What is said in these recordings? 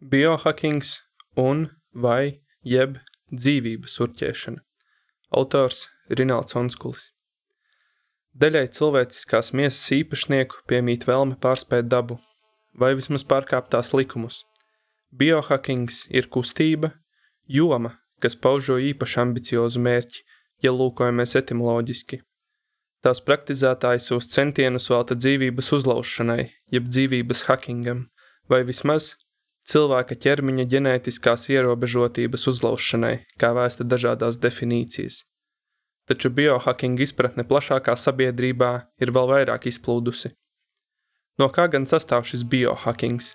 Biohackings un vai jeb dzīvības urķēšana. Autors Rināls Onskulis. Daļai cilvēciskās miesas īpašnieku piemīt vēlme pārspēt dabu, vai vismaz pārkāpt tās likumus. Biohackings ir kustība, joma, kas paužo īpaši ambiciozu mērķi, ja lūkojamies etimoloģiski. Tās praktizētāji savus centienus velta dzīvības uzlaušanai, jeb dzīvības hackingam, vai vismaz cilvēka ķermeņa ģenētiskās ierobežotības uzlaušanai, kā vēsta dažādās definīcijas. Taču biohacking izpratne plašākā sabiedrībā ir vēl vairāk izplūdusi. No kā gan sastāv šis biohackings?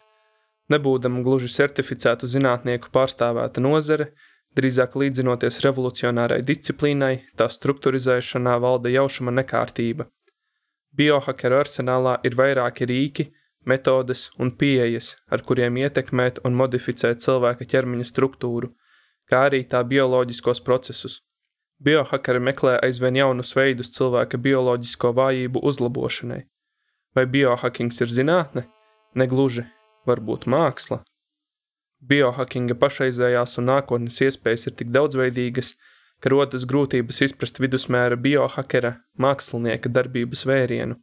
Nebūdama gluži certificētu zinātnieku pārstāvēta nozare, drīzāk līdzinoties revolucionārai disciplīnai, tā strukturizēšanā valda jaušama nekārtība. Biohackeru arsenālā ir vairāki rīki, metodes un pieejas, ar kuriem ietekmēt un modificēt cilvēka ķermeņa struktūru, kā arī tā bioloģiskos procesus. Biohakeri meklē aizvien jaunus veidus cilvēka bioloģisko vājību uzlabošanai. Vai biohackings ir zinātne? Negluži, varbūt māksla. Biohackinga pašreizējās un nākotnes iespējas ir tik daudzveidīgas, ka rodas grūtības izprast vidusmēra biohakera mākslinieka darbības vērienu.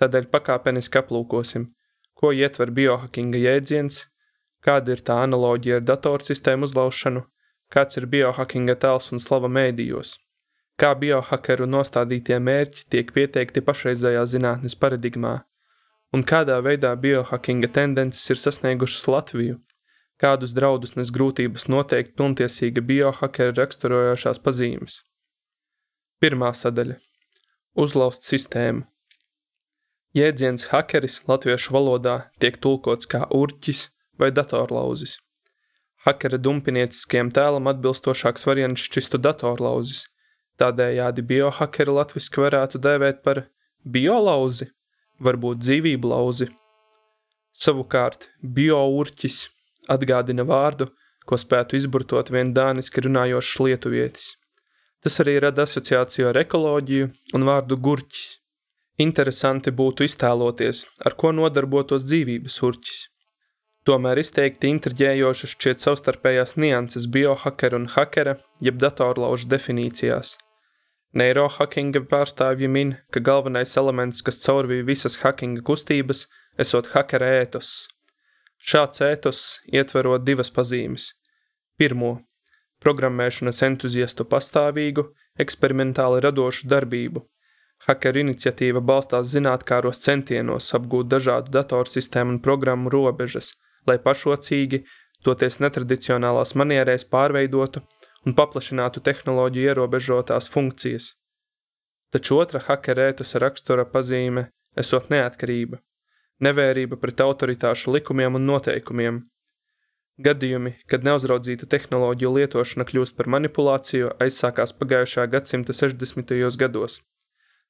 Tādēļ pakāpeniski aplūkosim, ko ietver biohackinga jēdziens, kāda ir tā analoģija ar datorsistēmu uzlaušanu, kāds ir biohackinga tēls un slava mēdījos, kā biohackeru nostādītie mērķi tiek pieteikti pašreizējā zinātnes paradigmā, un kādā veidā biohackinga tendences ir sasniegušas Latviju, kādus draudus nes grūtības noteikt pilntiesīga biohackera raksturojošās pazīmes. Pirmā sadaļa – uzlauzt sistēmu. Jēdziens hakeris latviešu valodā tiek tulkots kā urķis vai datorlauzis. Hakera dumpinieciskiem tēlam atbilstošāks variants šķistu datorlauzis, tādējādi biohakeri latviski varētu dēvēt par biolauzi, varbūt dzīvību lauzi. Savukārt, biourķis atgādina vārdu, ko spētu izburtot vien dāniski runājošs lietuvietis. Tas arī rada asociāciju ar ekoloģiju un vārdu gurķis – Interesanti būtu iztēloties, ar ko nodarbotos dzīvības urķis. Tomēr izteikti intriģējošas šķiet savstarpējās nianses biohakera un hakera, jeb datorlaužu definīcijās. Neirohackinga pārstāvji min, ka galvenais elements, kas caurvīja visas hackinga kustības, esot hakera ētos. Šāds ētos ietverot divas pazīmes. Pirmo – programmēšanas entuziastu pastāvīgu, eksperimentāli radošu darbību – Hakeru iniciatīva balstās zinātkāros centienos apgūt dažādu datorsistēmu un programmu robežas, lai pašocīgi, toties netradicionālās manierēs pārveidotu un paplašinātu tehnoloģiju ierobežotās funkcijas. Taču otra hakerētus rakstura pazīme esot neatkarība, nevērība pret autoritāšu likumiem un noteikumiem. Gadījumi, kad neuzraudzīta tehnoloģiju lietošana kļūst par manipulāciju, aizsākās pagājušā gadsimta 60. gados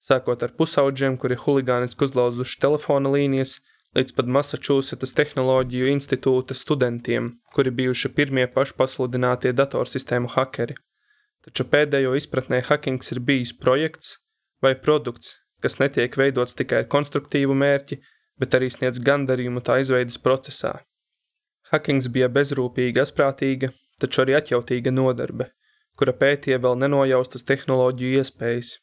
sākot ar pusauģiem, kuri huligāniski uzlauzuši telefona līnijas, līdz pat Massachusetts Tehnoloģiju institūta studentiem, kuri bijuši pirmie pašpasludinātie datorsistēmu hakeri. Taču pēdējo izpratnē hackings ir bijis projekts vai produkts, kas netiek veidots tikai ar konstruktīvu mērķi, bet arī sniedz gandarījumu tā izveidas procesā. Hackings bija bezrūpīga, asprātīga, taču arī atjautīga nodarbe, kura pētīja vēl nenojaustas tehnoloģiju iespējas,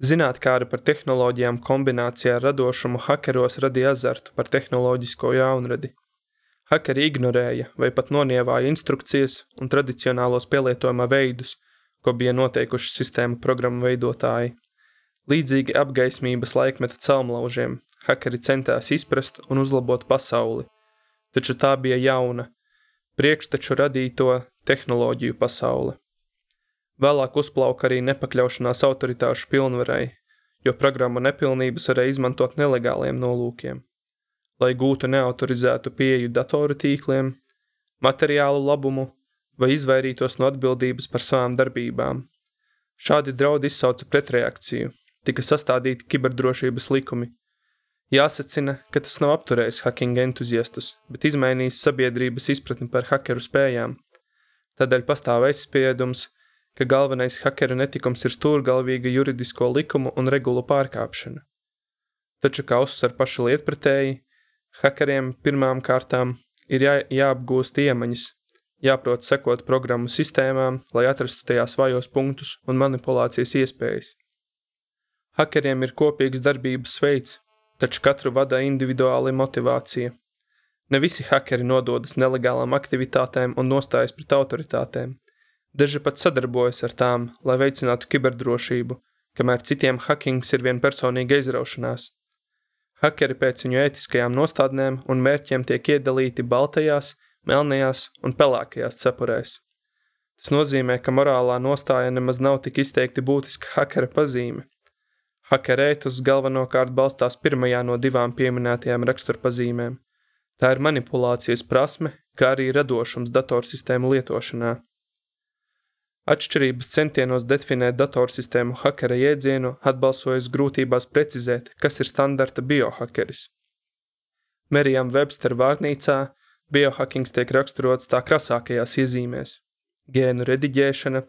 Zinātkāri par tehnoloģijām kombinācijā ar radošumu hakeros radīja azartu par tehnoloģisko jaunradi. Hakeri ignorēja vai pat nonievāja instrukcijas un tradicionālos pielietojuma veidus, ko bija noteikuši sistēmu programmu veidotāji. Līdzīgi apgaismības laikmeta celmlaužiem, hakeri centās izprast un uzlabot pasauli, taču tā bija jauna, priekšteču radīto tehnoloģiju pasaule. Vēlāk uzplauka arī nepakļaušanās autoritāšu pilnvarai, jo programma nepilnības varēja izmantot nelegāliem nolūkiem, lai gūtu neautorizētu pieeju datoru tīkliem, materiālu labumu vai izvairītos no atbildības par savām darbībām. Šādi draudi izsauca pretreakciju, tika sastādīti kiberdrošības likumi. Jāsacina, ka tas nav apturējis hacking entuziastus, bet izmainījis sabiedrības izpratni par hakeru spējām. Tādēļ pastāv aizspiedums – ka galvenais hakeru netikums ir stūrgalvīga juridisko likumu un regulu pārkāpšana. Taču, kā uzsver paši lietpratēji, hakeriem pirmām kārtām ir jā, jāapgūst iemaņas, jāprot sekot programmu sistēmām, lai atrastu tajās vājos punktus un manipulācijas iespējas. Hakeriem ir kopīgs darbības veids, taču katru vada individuāla motivācija. Ne visi hakeri nododas nelegālām aktivitātēm un nostājas pret autoritātēm. Daži pat sadarbojas ar tām, lai veicinātu kiberdrošību, kamēr citiem hackings ir vienpersonīga izraušanās. Hakeri pēc viņu ētiskajām nostādnēm un mērķiem tiek iedalīti baltajās, melnajās un pelēkajās cepurēs. Tas nozīmē, ka morālā nostāja nemaz nav tik izteikti būtiska hakera pazīme. Hakera ētus galvenokārt balstās pirmajā no divām pieminētajām raksturpazīmēm – Tā ir manipulācijas prasme, kā arī radošums datorsistēmu lietošanā. Atšķirības centienos definēt datorsistēmu hakera jēdzienu atbalsojas grūtībās precizēt, kas ir standarta biohakeris. Merijam Webster vārnīcā biohackings tiek raksturots tā krasākajās iezīmēs – gēnu rediģēšana,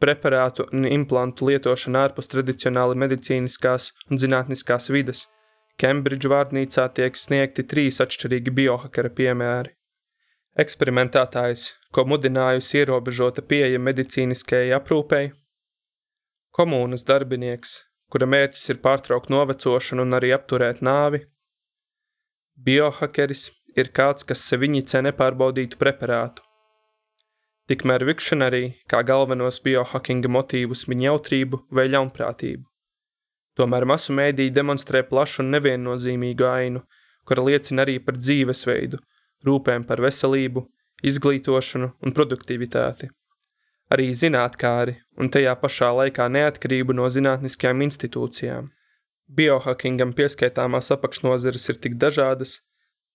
preparātu un implantu lietošana ārpus tradicionāli medicīniskās un zinātniskās vides – Kembridžu vārnīcā tiek sniegti trīs atšķirīgi biohakera piemēri. Eksperimentētājs, ko mudinājusi ierobežota pieeja medicīniskajai aprūpei, komunas darbinieks, kura mērķis ir pārtraukt novecošanu un arī apturēt nāvi, biohakeris ir kāds, kas seviņicē nepārbaudītu preparātu. Tikmēr Vikšanarī kā galvenos biohackinga motīvus min jautrību vai ļaunprātību. Tomēr masu mēdīji demonstrē plašu un neviennozīmīgu ainu, kura liecina arī par dzīvesveidu, rūpēm par veselību, izglītošanu un produktivitāti. Arī zinātkāri un tajā pašā laikā neatkarību no zinātniskajām institūcijām. Biohackingam pieskaitāmās apakšnozeres ir tik dažādas,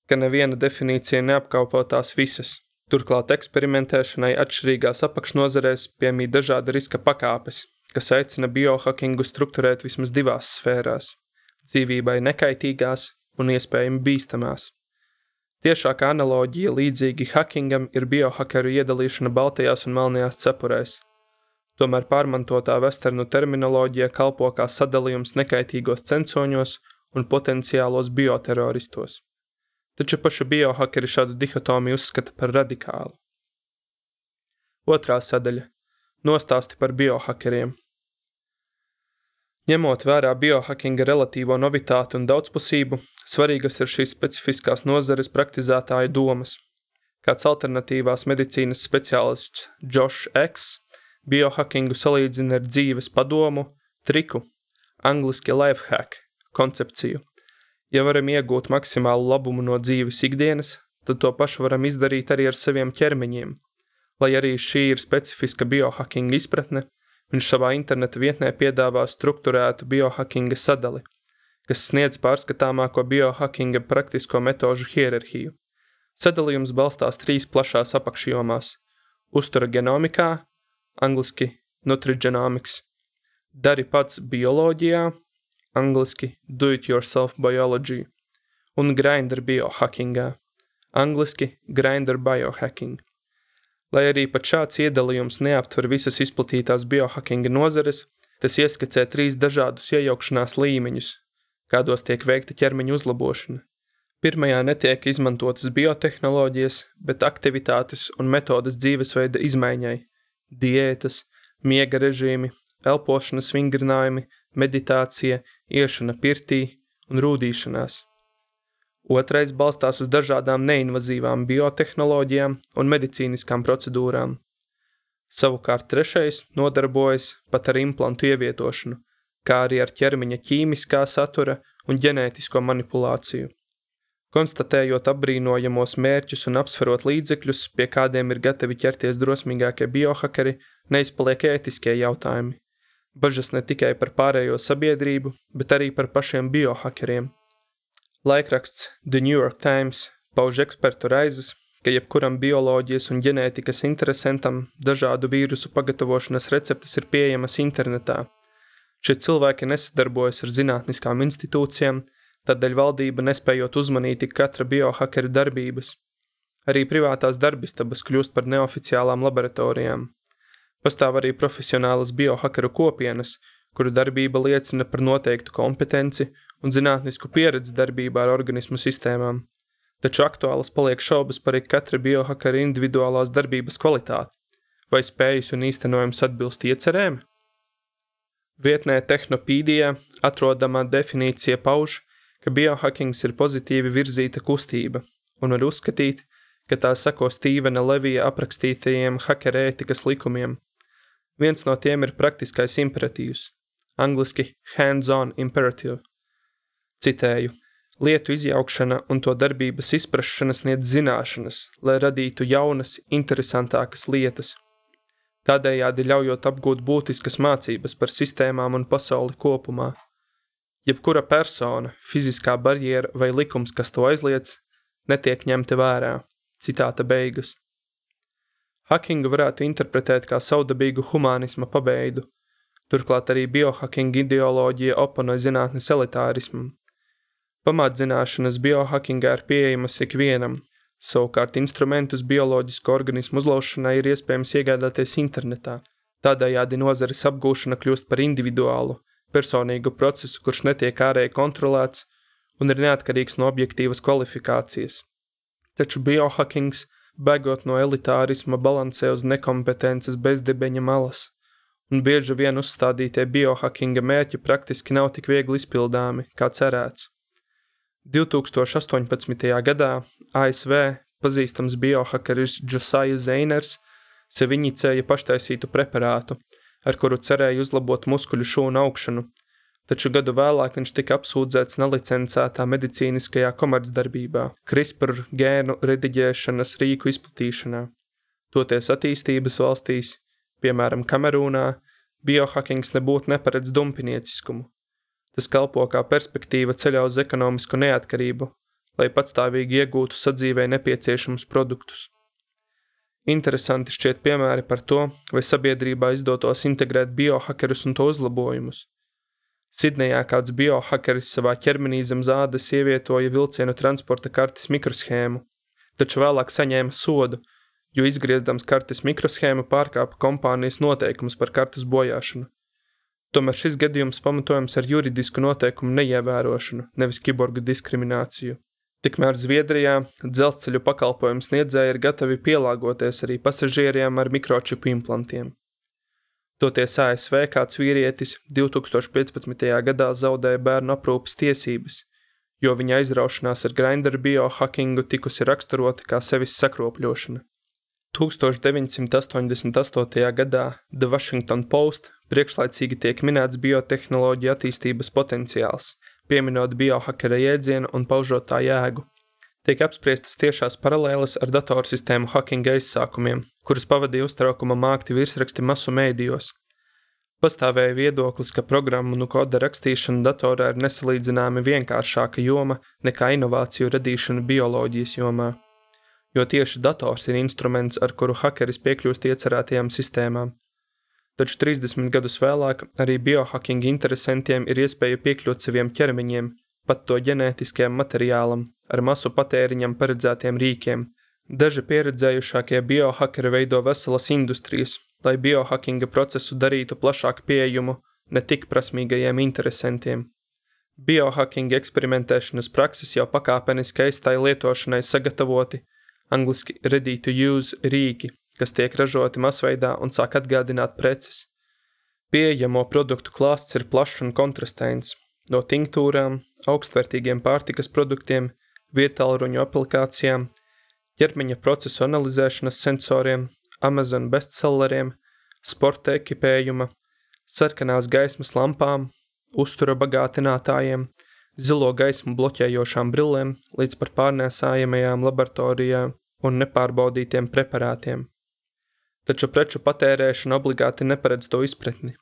ka neviena definīcija neapkalpo tās visas. Turklāt eksperimentēšanai atšķirīgās apakšnozerēs piemīt dažāda riska pakāpes, kas aicina biohackingu strukturēt vismaz divās sfērās – dzīvībai nekaitīgās un iespējami bīstamās. Tiešākā analoģija līdzīgi hackingam ir biohakeru iedalīšana baltajās un melnajās cepurēs. Tomēr pārmantotā vesternu terminoloģija kalpo kā sadalījums nekaitīgos censoņos un potenciālos bioteroristos. Taču paši biohakeri šādu dihotomiju uzskata par radikālu. Otrā sadaļa – nostāsti par biohakeriem – Ņemot vērā biohackinga relatīvo novitāti un daudzpusību, svarīgas ir šīs specifiskās nozares praktizētāju domas. Kāds alternatīvās medicīnas speciālists Josh X biohackingu salīdzina ar dzīves padomu, triku, angliski lifehack koncepciju. Ja varam iegūt maksimālu labumu no dzīves ikdienas, tad to pašu varam izdarīt arī ar saviem ķermeņiem. Lai arī šī ir specifiska biohackinga izpratne, Viņš savā interneta vietnē piedāvā strukturētu biohackinga sadali, kas sniedz pārskatāmāko biohackinga praktisko metožu hierarhiju. Sadalījums balstās trīs plašās apakšjomās – uztura genomikā, angliski nutrigenomics, dari pats bioloģijā, angliski do-it-yourself biology, un grinder biohackingā, angliski grinder biohacking. Lai arī pat šāds iedalījums neaptver visas izplatītās biohackinga nozares, tas ieskicē trīs dažādus iejaukšanās līmeņus, kādos tiek veikta ķermeņa uzlabošana. Pirmajā netiek izmantotas biotehnoloģijas, bet aktivitātes un metodas dzīvesveida izmaiņai – diētas, miega režīmi, elpošanas vingrinājumi, meditācija, iešana pirtī un rūdīšanās – Otrais balstās uz dažādām neinvazīvām biotehnoloģijām un medicīniskām procedūrām. Savukārt trešais nodarbojas pat ar implantu ievietošanu, kā arī ar ķermeņa ķīmiskā satura un ģenētisko manipulāciju. Konstatējot apbrīnojamos mērķus un apsverot līdzekļus, pie kādiem ir gatavi ķerties drosmīgākie biohakeri, neizpaliek ētiskie jautājumi. Bažas ne tikai par pārējo sabiedrību, bet arī par pašiem biohakeriem – Laikraksts The New York Times pauž ekspertu raizes, ka jebkuram bioloģijas un ģenētikas interesantam dažādu vīrusu pagatavošanas receptes ir pieejamas internetā. Šie cilvēki nesadarbojas ar zinātniskām institūcijām, tādēļ valdība nespējot uzmanīt tik katra biohakera darbības. Arī privātās darbistabas kļūst par neoficiālām laboratorijām. Pastāv arī profesionālas biohakeru kopienas, kuru darbība liecina par noteiktu kompetenci un zinātnisku pieredzi darbībā ar organismu sistēmām. Taču aktuālas paliek šaubas par katra biohakera individuālās darbības kvalitāti, vai spējas un īstenojums atbilst iecerēm. Vietnē Tehnopīdijā atrodamā definīcija pauž, ka biohackings ir pozitīvi virzīta kustība un var uzskatīt, ka tā sako Stīvena Levija aprakstītajiem hakera ētikas likumiem. Viens no tiem ir praktiskais imperatīvs, angliski hands-on imperative. Citēju, lietu izjaukšana un to darbības izprašana sniedz zināšanas, lai radītu jaunas, interesantākas lietas. Tādējādi ļaujot apgūt būtiskas mācības par sistēmām un pasauli kopumā. Jebkura persona, fiziskā barjera vai likums, kas to aizliedz, netiek ņemti vērā. Citāta beigas. Hakingu varētu interpretēt kā saudabīgu humanisma pabeidu, turklāt arī biohacking ideoloģija oponoja zinātnes elitārismam. Pamatzināšanas biohackingā ir pieejamas ikvienam, savukārt instrumentus bioloģisku organismu uzlaušanai ir iespējams iegādāties internetā. Tādējādi nozares apgūšana kļūst par individuālu, personīgu procesu, kurš netiek ārēji kontrolēts un ir neatkarīgs no objektīvas kvalifikācijas taču biohackings, bēgot no elitārisma, balansē uz nekompetences bezdibeņa malas, un bieži vien uzstādītie biohackinga mērķi praktiski nav tik viegli izpildāmi, kā cerēts. 2018. gadā ASV pazīstams biohackeris Josiah Zeiners sev inicēja paštaisītu preparātu, ar kuru cerēja uzlabot muskuļu šūnu augšanu, taču gadu vēlāk viņš tika apsūdzēts nelicencētā medicīniskajā komercdarbībā, CRISPR gēnu rediģēšanas rīku izplatīšanā. Toties attīstības valstīs, piemēram, Kamerūnā, biohackings nebūtu neparedz dumpinieciskumu. Tas kalpo kā perspektīva ceļā uz ekonomisku neatkarību, lai patstāvīgi iegūtu sadzīvē nepieciešamus produktus. Interesanti šķiet piemēri par to, vai sabiedrībā izdotos integrēt biohackerus un to uzlabojumus. Sidnejā kāds biohakeris savā ķermenī zem zādes ievietoja vilcienu transporta kartes mikroshēmu, taču vēlāk saņēma sodu, jo izgriezdams kartes mikroshēmu pārkāpa kompānijas noteikumus par kartes bojāšanu. Tomēr šis gadījums pamatojams ar juridisku noteikumu neievērošanu, nevis kiborgu diskrimināciju. Tikmēr Zviedrijā dzelzceļu pakalpojumu sniedzēji ir gatavi pielāgoties arī pasažieriem ar mikročipu implantiem. Toties ASV kāds vīrietis 2015. gadā zaudēja bērnu aprūpas tiesības, jo viņa aizraušanās ar grinderu biohackingu tikusi raksturota kā sevis sakropļošana. 1988. gadā The Washington Post priekšlaicīgi tiek minēts biotehnoloģija attīstības potenciāls, pieminot biohakera jēdzienu un paužot tā jēgu tiek apspriestas tiešās paralēles ar datorsistēmu hackinga aizsākumiem, kurus pavadīja uztraukuma mākti virsraksti masu mēdījos. Pastāvēja viedoklis, ka programmu un koda rakstīšana datorā ir nesalīdzināmi vienkāršāka joma nekā inovāciju radīšana bioloģijas jomā, jo tieši dators ir instruments, ar kuru hakeris piekļūst iecerētajām sistēmām. Taču 30 gadus vēlāk arī biohacking interesantiem ir iespēja piekļūt saviem ķermeņiem, pat to ģenētiskajam materiālam, ar masu patēriņam paredzētiem rīkiem. Daži pieredzējušākie biohakeri veido veselas industrijas, lai biohackinga procesu darītu plašāk pieejumu ne tik prasmīgajiem interesantiem. Biohackinga eksperimentēšanas prakses jau pakāpeniski aizstāja lietošanai sagatavoti, angliski ready to use rīki, kas tiek ražoti masveidā un sāk atgādināt preces. Pieejamo produktu klāsts ir plašs un kontrastains, no tinktūrām, augstvērtīgiem pārtikas produktiem, vietālruņu aplikācijām, ķermeņa procesu analizēšanas sensoriem, Amazon bestselleriem, sporta ekipējuma, sarkanās gaismas lampām, uztura bagātinātājiem, zilo gaismu bloķējošām brillēm līdz par pārnēsājamajām laboratorijā un nepārbaudītiem preparātiem. Taču preču patērēšana obligāti neparedz to izpratni.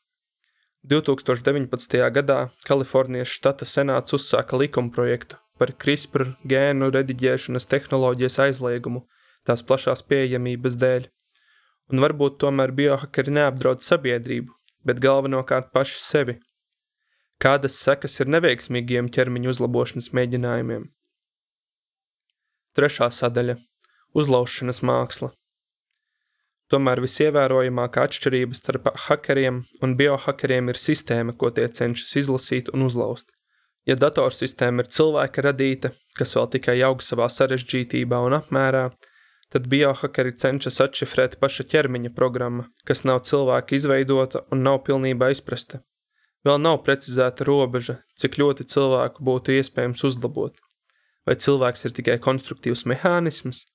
2019. gadā Kalifornijas štata senāts uzsāka likumprojektu par CRISPR gēnu rediģēšanas tehnoloģijas aizliegumu tās plašās pieejamības dēļ. Un varbūt tomēr biohakeri neapdraud sabiedrību, bet galvenokārt paši sevi. Kādas sekas ir neveiksmīgiem ķermeņa uzlabošanas mēģinājumiem? Trešā sadaļa – uzlaušanas māksla. Tomēr visievērojamākā atšķirība starp hakeriem un biohakeriem ir sistēma, ko tie cenšas izlasīt un uzlauzt. Ja datorsistēma ir cilvēka radīta, kas vēl tikai aug savā sarežģītībā un apmērā, tad biohakeri cenšas atšifrēt paša ķermeņa programma, kas nav cilvēka izveidota un nav pilnībā izprasta. Vēl nav precizēta robeža, cik ļoti cilvēku būtu iespējams uzlabot. Vai cilvēks ir tikai konstruktīvs mehānisms?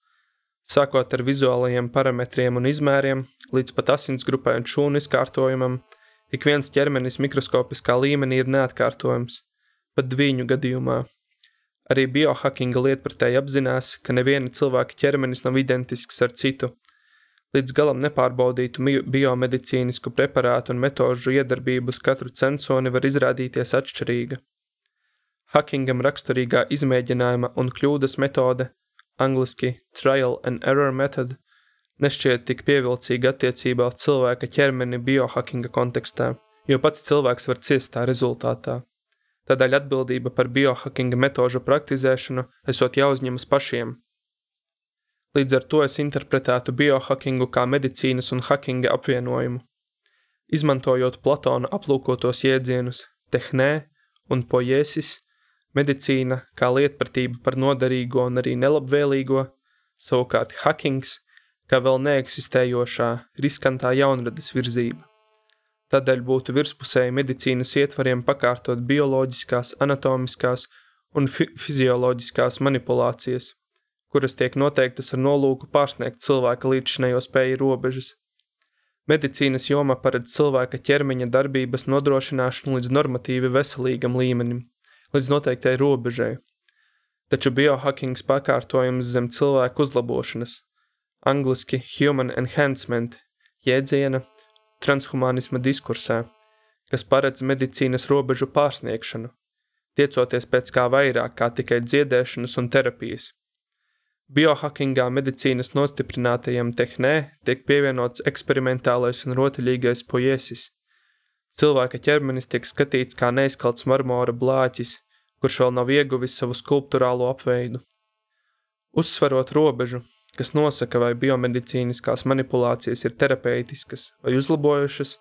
Sākot ar vizuālajiem parametriem un izmēriem, līdz pat asinsgrupai un šūnu izkārtojumam, ik viens ķermenis mikroskopiskā līmenī ir neatkārtojams, pat dviņu gadījumā. Arī biohackinga lietpratēji apzinās, ka neviena cilvēka ķermenis nav identisks ar citu. Līdz galam nepārbaudītu biomedicīnisku preparātu un metožu iedarbību uz katru censoni var izrādīties atšķirīga. Hackingam raksturīgā izmēģinājuma un kļūdas metode, angliski trial and error method, nešķiet tik pievilcīga attiecībā uz cilvēka ķermeni biohackinga kontekstā, jo pats cilvēks var ciest tā rezultātā. Tādēļ atbildība par biohackinga metožu praktizēšanu esot jāuzņemas pašiem. Līdz ar to es interpretētu biohackingu kā medicīnas un hackinga apvienojumu. Izmantojot Platona aplūkotos jēdzienus tehnē un pojēsis, medicīna kā lietpratība par noderīgo un arī nelabvēlīgo, savukārt hackings kā vēl neeksistējošā, riskantā jaunradas virzība. Tādēļ būtu virspusēji medicīnas ietvariem pakārtot bioloģiskās, anatomiskās un fi fizioloģiskās manipulācijas, kuras tiek noteiktas ar nolūku pārsniegt cilvēka līdzšinējo spēju robežas. Medicīnas joma paredz cilvēka ķermeņa darbības nodrošināšanu līdz normatīvi veselīgam līmenim, līdz noteiktai robežai. Taču biohackings pakārtojums zem cilvēku uzlabošanas, angliski human enhancement, jēdziena transhumanisma diskursā, kas paredz medicīnas robežu pārsniegšanu, tiecoties pēc kā vairāk kā tikai dziedēšanas un terapijas. Biohackingā medicīnas nostiprinātajam tehnē tiek pievienots eksperimentālais un rotaļīgais pojēsis. Cilvēka ķermenis tiek skatīts kā neizkalts marmora blāķis, kurš vēl nav ieguvis savu skulptūrālo apveidu. Uzsverot robežu, kas nosaka, vai biomedicīniskās manipulācijas ir terapeitiskas vai uzlabojušas,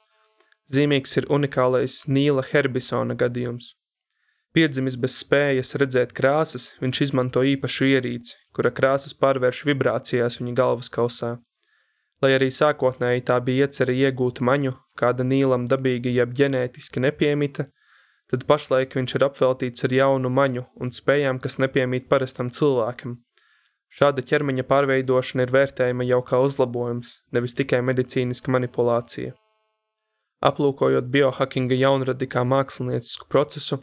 zīmīgs ir unikālais Nīla Herbisona gadījums. Piedzimis bez spējas redzēt krāsas, viņš izmanto īpašu ierīci, kura krāsas pārvērš vibrācijās viņa galvas kausā. Lai arī sākotnēji tā bija iecerē iegūt maņu, kāda Nīlam dabīgi jeb ģenētiski nepiemita, tad pašlaik viņš ir apveltīts ar jaunu maņu un spējām, kas nepiemīt parastam cilvēkam – Šāda ķermeņa pārveidošana ir vērtējama jau kā uzlabojums, nevis tikai medicīniska manipulācija. Aplūkojot biohackinga jaunradi kā māksliniecisku procesu,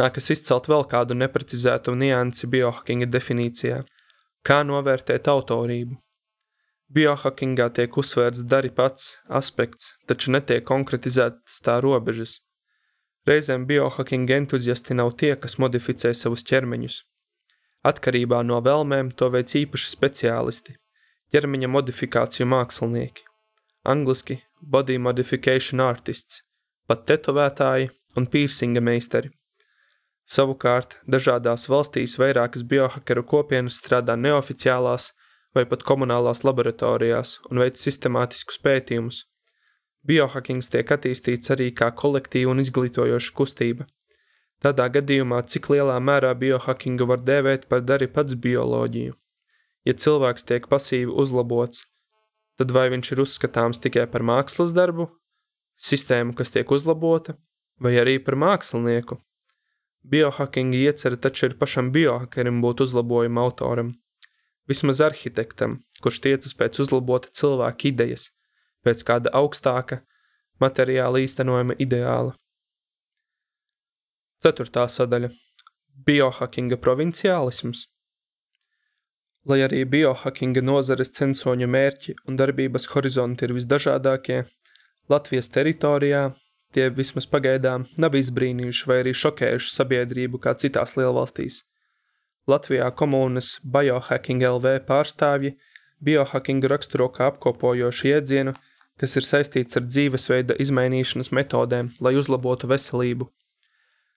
nākas izcelt vēl kādu neprecizētu niansi biohackinga definīcijā – kā novērtēt autorību. Biohackingā tiek uzsvērts dari pats aspekts, taču netiek konkretizētas tā robežas. Reizēm biohackinga entuziasti nav tie, kas modificē savus ķermeņus – Atkarībā no vēlmēm to veic īpaši speciālisti, ķermeņa modifikāciju mākslinieki, angliski body modification artists, pat tetovētāji un pīrsinga meistari. Savukārt, dažādās valstīs vairākas biohakeru kopienas strādā neoficiālās vai pat komunālās laboratorijās un veic sistemātiskus pētījumus. Biohackings tiek attīstīts arī kā kolektīva un izglītojoša kustība – Tādā gadījumā, cik lielā mērā biohackingu var dēvēt par dari pats bioloģiju? Ja cilvēks tiek pasīvi uzlabots, tad vai viņš ir uzskatāms tikai par mākslas darbu, sistēmu, kas tiek uzlabota, vai arī par mākslinieku? Biohackinga iecerē taču ir pašam biohackerim būt uzlabojuma autoram. Vismaz arhitektam, kurš tiecas pēc uzlabota cilvēka idejas, pēc kāda augstāka materiāla īstenojuma ideāla. Ceturtā sadaļa – biohackinga provinciālisms. Lai arī biohackinga nozares censoņu mērķi un darbības horizonti ir visdažādākie, Latvijas teritorijā tie vismaz pagaidām nav izbrīnījuši vai arī šokējuši sabiedrību kā citās lielvalstīs. Latvijā komunas Biohacking LV pārstāvji biohackingu raksturo kā apkopojošu iedzienu, kas ir saistīts ar dzīvesveida izmainīšanas metodēm, lai uzlabotu veselību –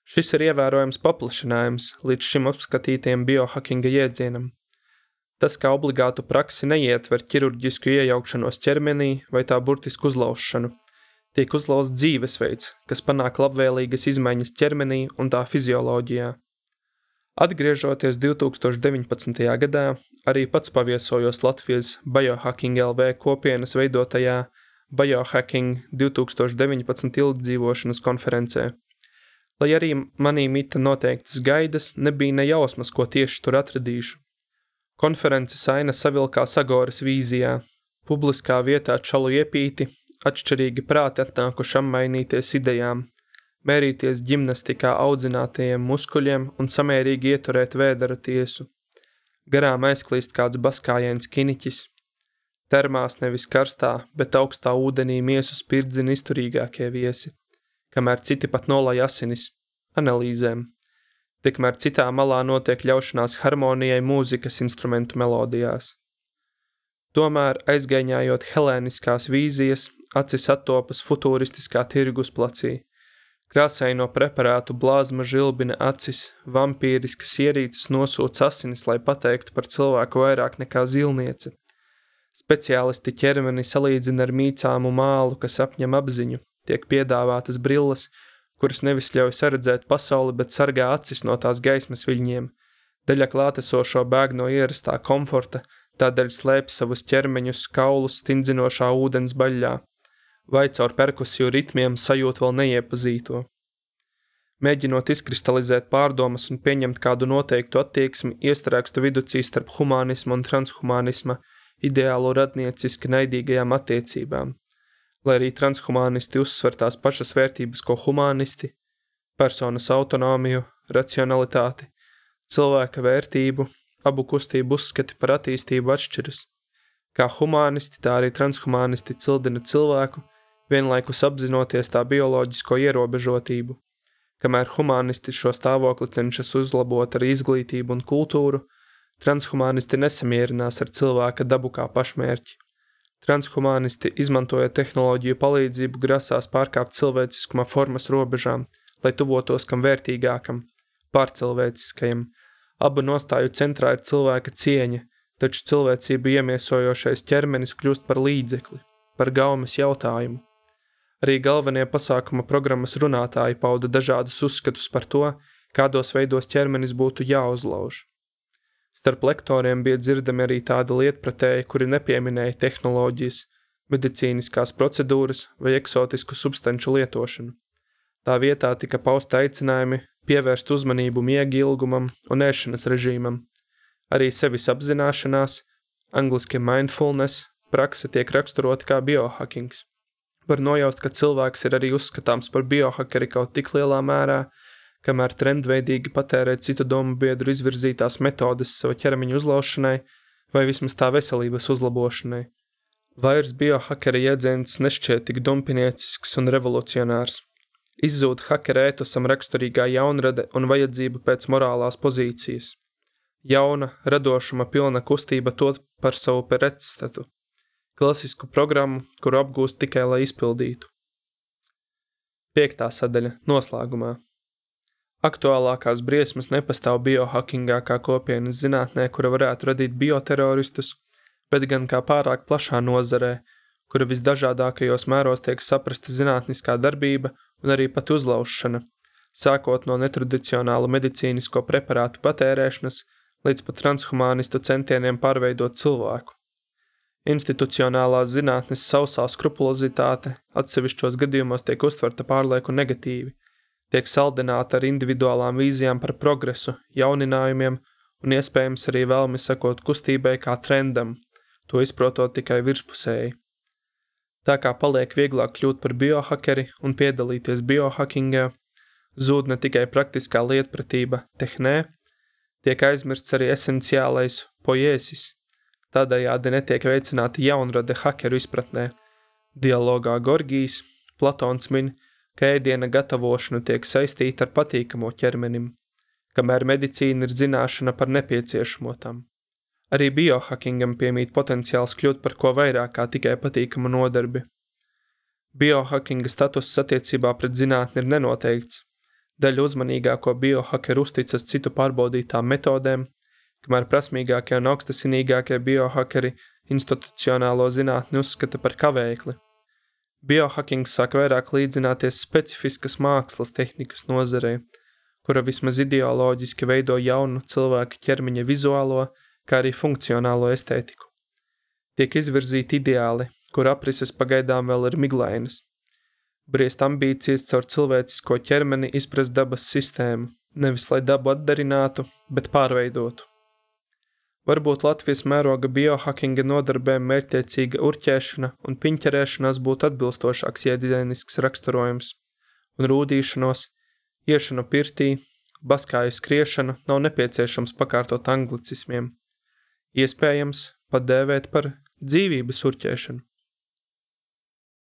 Šis ir ievērojams paplašinājums līdz šim apskatītiem biohackinga jēdzienam. Tas kā obligātu praksi neietver ķirurģisku iejaukšanos ķermenī vai tā burtisku uzlaušanu. tiek uzlauzts dzīvesveids, kas panāk labvēlīgas izmaiņas ķermenī un tā fizioloģijā. Atgriežoties 2019. gadā, arī pats paviesojos Latvijas Biohacking LV kopienas veidotajā Biohacking 2019 ilgdzīvošanas konferencē. Lai arī manī mita noteiktas gaidas, nebija ne jausmas, ko tieši tur atradīšu. Konferences aina savilkās Agoras vīzijā, publiskā vietā čalu iepīti, atšķirīgi prāti atnākuši apmainīties idejām, mērīties ģimnastikā audzinātajiem muskuļiem un samērīgi ieturēt vēdera tiesu. Garām aizklīst kāds baskājiens kiniķis. Termās nevis karstā, bet augstā ūdenī miesu spirdzina izturīgākie viesi, kamēr citi pat nolai asinis, analīzēm. Tikmēr citā malā notiek ļaušanās harmonijai mūzikas instrumentu melodijās. Tomēr, aizgaiņājot helēniskās vīzijas, acis attopas futūristiskā tirgus placī. Krāsaino preparātu blāzma žilbina acis, vampīriskas ierīces nosūc asinis, lai pateiktu par cilvēku vairāk nekā zilniece. Speciālisti ķermeni salīdzina ar mīcāmu mālu, kas apņem apziņu, tiek piedāvātas brilles, kuras nevis ļauj saredzēt pasauli, bet sargā acis no tās gaismas viļņiem. Daļa klātesošo bēg no ierastā komforta, tādēļ slēpj savus ķermeņus kaulus stindzinošā ūdens baļļā, vai caur perkusiju ritmiem sajūt vēl neiepazīto. Mēģinot izkristalizēt pārdomas un pieņemt kādu noteiktu attieksmi, iestrēgstu viducī starp humānismu un transhumanisma ideālo radnieciski naidīgajām attiecībām, lai arī transhumanisti uzsver tās pašas vērtības, ko humanisti – personas autonomiju, racionalitāti, cilvēka vērtību abu kustību uzskati par attīstību atšķiras. Kā humanisti, tā arī transhumanisti cildina cilvēku, vienlaikus apzinoties tā bioloģisko ierobežotību. Kamēr humanisti šo stāvokli cenšas uzlabot ar izglītību un kultūru, transhumanisti nesamierinās ar cilvēka dabu kā pašmērķi. Transhumanisti, izmantojot tehnoloģiju palīdzību, grasās pārkāpt cilvēciskuma formas robežām, lai tuvotos kam vērtīgākam, pārcilvēciskajam, Abu nostāju centrā ir cilvēka cieņa, taču cilvēcību iemiesojošais ķermenis kļūst par līdzekli, par gaumes jautājumu. Arī galvenie pasākuma programmas runātāji pauda dažādus uzskatus par to, kādos veidos ķermenis būtu jāuzlauž. Starp lektoriem bija dzirdami arī tādi lietpratēji, kuri nepieminēja tehnoloģijas, medicīniskās procedūras vai eksotisku substanču lietošanu. Tā vietā tika pausta aicinājumi pievērst uzmanību miega ilgumam un ēšanas režīmam. Arī sevis apzināšanās, angliski mindfulness, prakse tiek raksturota kā biohackings. Var nojaust, ka cilvēks ir arī uzskatāms par biohakeri kaut tik lielā mērā, kamēr trendveidīgi patērē citu domu biedru izvirzītās metodes sava ķermeņa uzlaušanai vai vismaz tā veselības uzlabošanai. Vairs biohakera jēdziens nešķiet tik dumpiniecisks un revolucionārs. Izzūd hakera ētosam raksturīgā jaunrade un vajadzība pēc morālās pozīcijas. Jauna, radošuma pilna kustība tot par savu pretstatu. Klasisku programmu, kuru apgūst tikai lai izpildītu. Piektā sadaļa – noslēgumā. Aktuālākās briesmas nepastāv biohackingā kā kopienas zinātnē, kura varētu radīt bioteroristus, bet gan kā pārāk plašā nozarē, kura visdažādākajos mēros tiek saprasta zinātniskā darbība – un arī pat uzlaušana, sākot no netradicionālu medicīnisko preparātu patērēšanas līdz pat transhumānistu centieniem pārveidot cilvēku. Institucionālās zinātnes sausā skrupulozitāte atsevišķos gadījumos tiek uztverta pārlieku negatīvi, tiek saldināta ar individuālām vīzijām par progresu, jauninājumiem un iespējams arī vēlmi sekot kustībai kā trendam, to izprotot tikai virspusēji. Tā kā paliek vieglāk kļūt par biohakeri un piedalīties biohackingā, zūd ne tikai praktiskā lietpratība tehnē, tiek aizmirsts arī esenciālais poiesis. Tādējādi netiek veicināta jaunrade hakeru izpratnē. Dialogā Gorgijs, Platons min, ka ēdiena gatavošana tiek saistīta ar patīkamo ķermenim, kamēr medicīna ir zināšana par nepieciešamo tam. Arī biohackingam piemīt potenciāls kļūt par ko vairāk kā tikai patīkamu nodarbi. Biohackinga status attiecībā pret zinātni ir nenoteikts. Daļa uzmanīgāko biohackeru uzticas citu pārbaudītām metodēm, kamēr prasmīgākie un augstasinīgākie biohackeri institucionālo zinātni uzskata par kavēkli. Biohacking sāk vairāk līdzināties specifiskas mākslas tehnikas nozarei, kura vismaz ideoloģiski veido jaunu cilvēka ķermeņa vizuālo, kā arī funkcionālo estētiku. Tiek izvirzīti ideāli, kur aprises pagaidām vēl ir miglainas. Briest ambīcijas caur cilvēcisko ķermeni izprast dabas sistēmu, nevis lai dabu atdarinātu, bet pārveidotu. Varbūt Latvijas mēroga biohackinga nodarbēm mērķtiecīga urķēšana un piņķerēšanās būtu atbilstošāks jēdienisks raksturojums, un rūdīšanos, iešanu pirtī, baskāju skriešanu nav nepieciešams pakārtot anglicismiem. Iespējams, pat dēvēt par dzīvības urķēšanu.